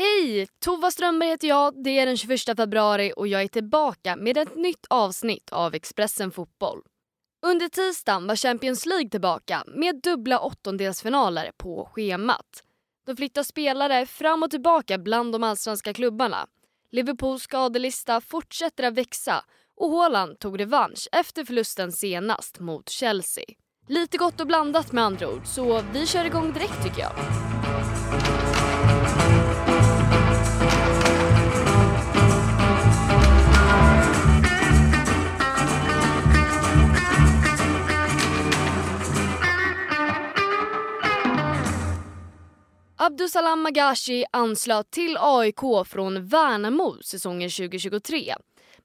Hej! Tova Strömberg heter jag. Det är den 21 februari och jag är tillbaka med ett nytt avsnitt av Expressen Fotboll. Under tisdagen var Champions League tillbaka med dubbla åttondelsfinaler på schemat. De flyttar spelare fram och tillbaka bland de allsvenska klubbarna. Liverpools skadelista fortsätter att växa och Haaland tog revansch efter förlusten senast mot Chelsea. Lite gott och blandat med andra ord, så vi kör igång direkt tycker jag. Abdusalam Magashi anslöt till AIK från Värnamo säsongen 2023.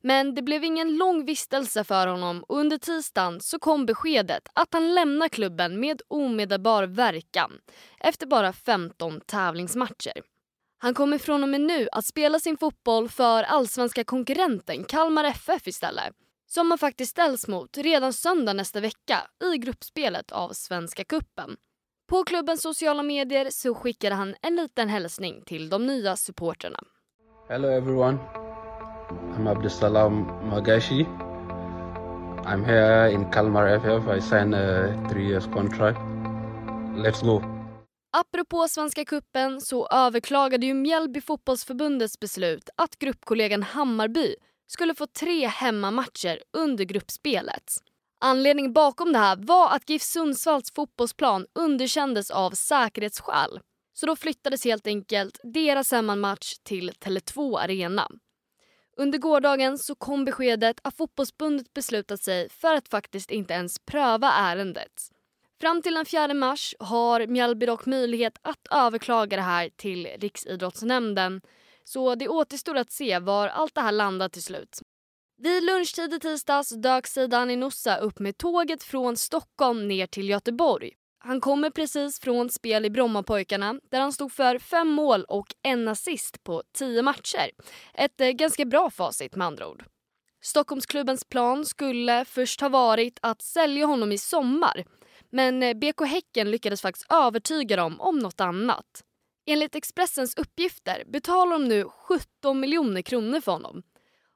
Men det blev ingen lång vistelse för honom och under tisdagen så kom beskedet att han lämnar klubben med omedelbar verkan efter bara 15 tävlingsmatcher. Han kommer från och med nu att spela sin fotboll för allsvenska konkurrenten Kalmar FF istället som han faktiskt ställs mot redan söndag nästa vecka i gruppspelet av Svenska Kuppen. På klubbens sociala medier så skickade han en liten hälsning till de nya supporterna. Hello everyone. I'm Abdusalam Magashi. I'm here in Kalmar FF. I signed a three years contract. Let's go. Apropå Svenska kuppen så överklagade ju Mjällby fotbollsförbundets beslut att gruppkollegan Hammarby skulle få tre hemmamatcher under gruppspelet. Anledningen bakom det här var att GIF Sundsvalls fotbollsplan underkändes av säkerhetsskäl. Så då flyttades helt enkelt deras hemmamatch till Tele2 Arena. Under gårdagen så kom beskedet att fotbollsbundet beslutat sig för att faktiskt inte ens pröva ärendet. Fram till den 4 mars har Mjällby dock möjlighet att överklaga det här till Riksidrottsnämnden så det återstår att se var allt det här landar till slut. Vid lunchtid i tisdags dök Zeidan Inossa upp med tåget från Stockholm ner till Göteborg. Han kommer precis från spel i Brommapojkarna där han stod för fem mål och en assist på tio matcher. Ett eh, ganska bra facit med andra ord. Stockholmsklubbens plan skulle först ha varit att sälja honom i sommar men eh, BK Häcken lyckades faktiskt övertyga dem om något annat. Enligt Expressens uppgifter betalar de nu 17 miljoner kronor för honom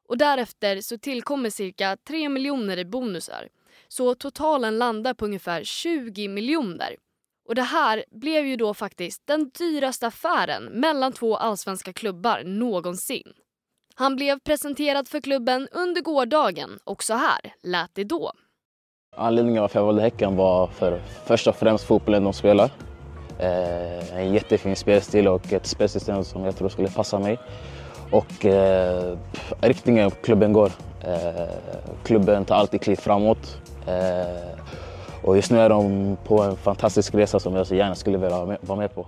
och därefter så tillkommer cirka 3 miljoner i bonusar. Så totalen landar på ungefär 20 miljoner. Och det här blev ju då faktiskt den dyraste affären mellan två allsvenska klubbar någonsin. Han blev presenterad för klubben under gårdagen och så här lät det då. Anledningen varför jag valde Häcken var för först och främst fotbollen de spelar. Eh, en jättefin spelstil och ett spelsystem som jag tror skulle passa mig och eh, riktningen klubben går. Eh, klubben tar alltid kliv framåt. Eh, och just nu är de på en fantastisk resa som jag så gärna skulle vilja vara med på.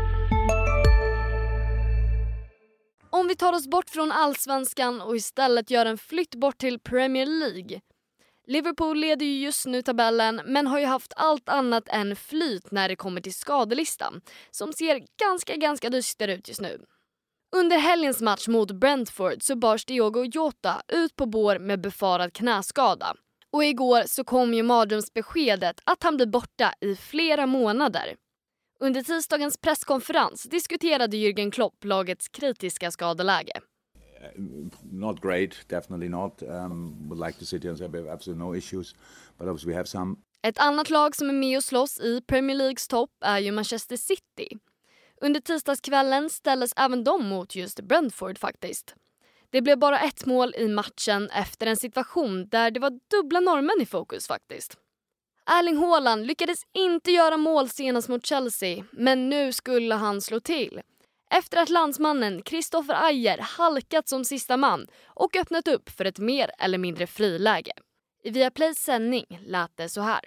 vi tar oss bort från allsvenskan och istället gör en flytt bort till Premier League. Liverpool leder ju just nu tabellen men har ju haft allt annat än flyt när det kommer till skadelistan som ser ganska, ganska dyster ut just nu. Under helgens match mot Brentford så bars Diogo Jota ut på bår med befarad knäskada. Och igår så kom ju mardrömsbeskedet att han blir borta i flera månader. Under tisdagens presskonferens diskuterade Jürgen Klopp lagets kritiska skadeläge. Uh, not great, definitely not. Um, would like to sit here and say we have absolutely no issues, but obviously we have some. Ett annat lag som är med och slåss i Premier Leagues topp är ju Manchester City. Under tisdagskvällen ställdes även de mot just Brentford faktiskt. Det blev bara ett mål i matchen efter en situation där det var dubbla norrmän i fokus faktiskt. Erling Haaland lyckades inte göra mål senast mot Chelsea, men nu skulle han slå till. Efter att landsmannen Kristoffer Ayer halkat som sista man och öppnat upp för ett mer eller mindre friläge. I Viaplays sändning lät det så här.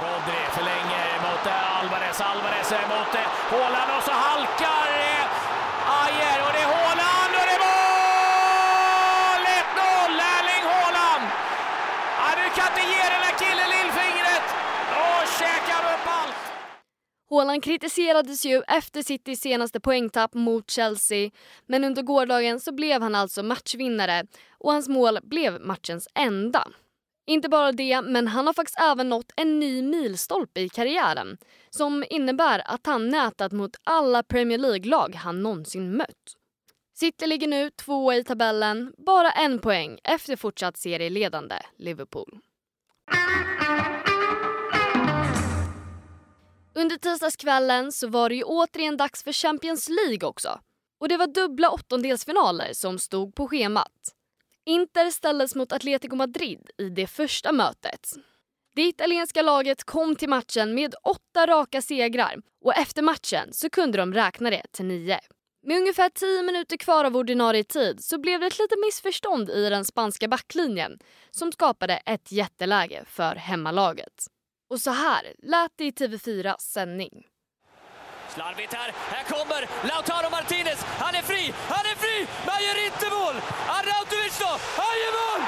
Rodri förlänger mot eh, Alvarez, Alvarez mot eh, Haaland och så halkar eh, Ayer och det är Haaland Haaland kritiserades ju efter Citys senaste poängtapp mot Chelsea men under gårdagen så blev han alltså matchvinnare och hans mål blev matchens enda. Inte bara det, men han har faktiskt även nått en ny milstolpe i karriären som innebär att han nätat mot alla Premier League-lag han någonsin mött. City ligger nu tvåa i tabellen, bara en poäng efter fortsatt serieledande Liverpool. Under tisdagskvällen så var det ju återigen dags för Champions League också. Och det var dubbla åttondelsfinaler som stod på schemat. Inter ställdes mot Atletico Madrid i det första mötet. Det italienska laget kom till matchen med åtta raka segrar och efter matchen så kunde de räkna det till nio. Med ungefär tio minuter kvar av ordinarie tid så blev det ett litet missförstånd i den spanska backlinjen som skapade ett jätteläge för hemmalaget. Och så här lät det i TV4 sändning. Slarvigt här. Här kommer Lautaro Martinez. Han är fri! Han är fri! Men han gör inte mål! Arnautovic då! Han gör mål!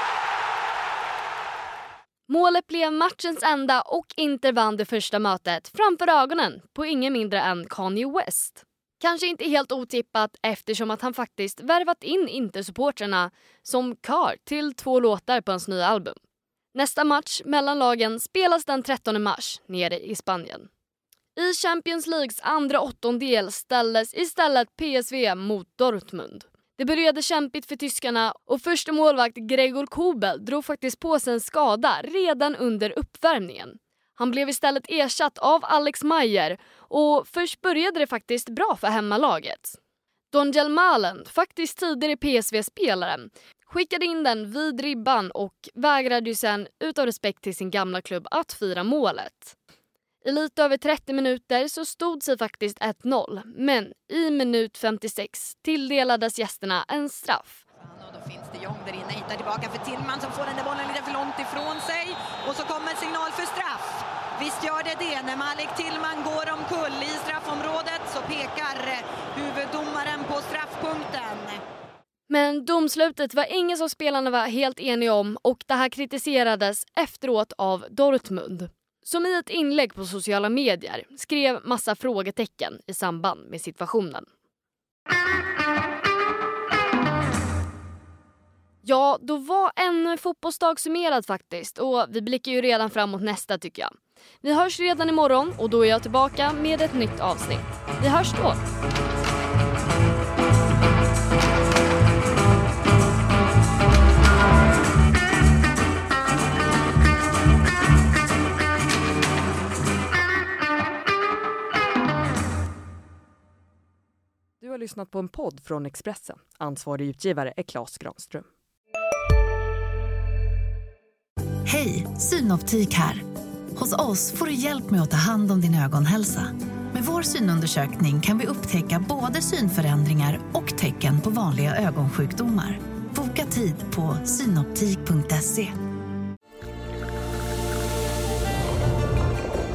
Målet blev matchens enda och Inter vann det första mötet framför ögonen på ingen mindre än Kanye West. Kanske inte helt otippat eftersom att han faktiskt värvat in Inter-supportrarna som kar till två låtar på hans nya album. Nästa match mellan lagen spelas den 13 mars nere i Spanien. I Champions Leagues andra åttondel ställdes istället PSV mot Dortmund. Det började kämpigt för tyskarna och första målvakt Gregor Kobel drog faktiskt på sig en skada redan under uppvärmningen. Han blev istället ersatt av Alex Mayer och först började det faktiskt bra för hemmalaget. Donjel Malen, faktiskt tidigare PSV-spelare, skickade in den vid ribban och vägrade ju sen utav respekt till sin gamla klubb att fira målet. I lite över 30 minuter så stod sig faktiskt 1-0 men i minut 56 tilldelades gästerna en straff. Och då finns det Jong där inne, hittar tillbaka för Tillman som får den där bollen lite för långt ifrån sig. Och så kommer en signal för straff. Visst gör det det. När Malik Tillman går omkull i straffområdet så pekar eh, huvuddomaren på straffpunkten. Men domslutet var ingen som spelarna var helt eniga om och det här kritiserades efteråt av Dortmund. Som i ett inlägg på sociala medier skrev massa frågetecken i samband med situationen. Ja, då var en fotbollsdag summerad faktiskt och vi blickar ju redan framåt nästa tycker jag. Vi hörs redan imorgon och då är jag tillbaka med ett nytt avsnitt. Vi hörs då! Har lyssnat på en podd från Expressen. Ansvarig utgivare är Klas Granström. Hej, Synoptik här. Hos oss får du hjälp med att ta hand om din ögonhälsa. Med vår synundersökning kan vi upptäcka både synförändringar och tecken på vanliga ögonsjukdomar. Boka tid på synoptik.se.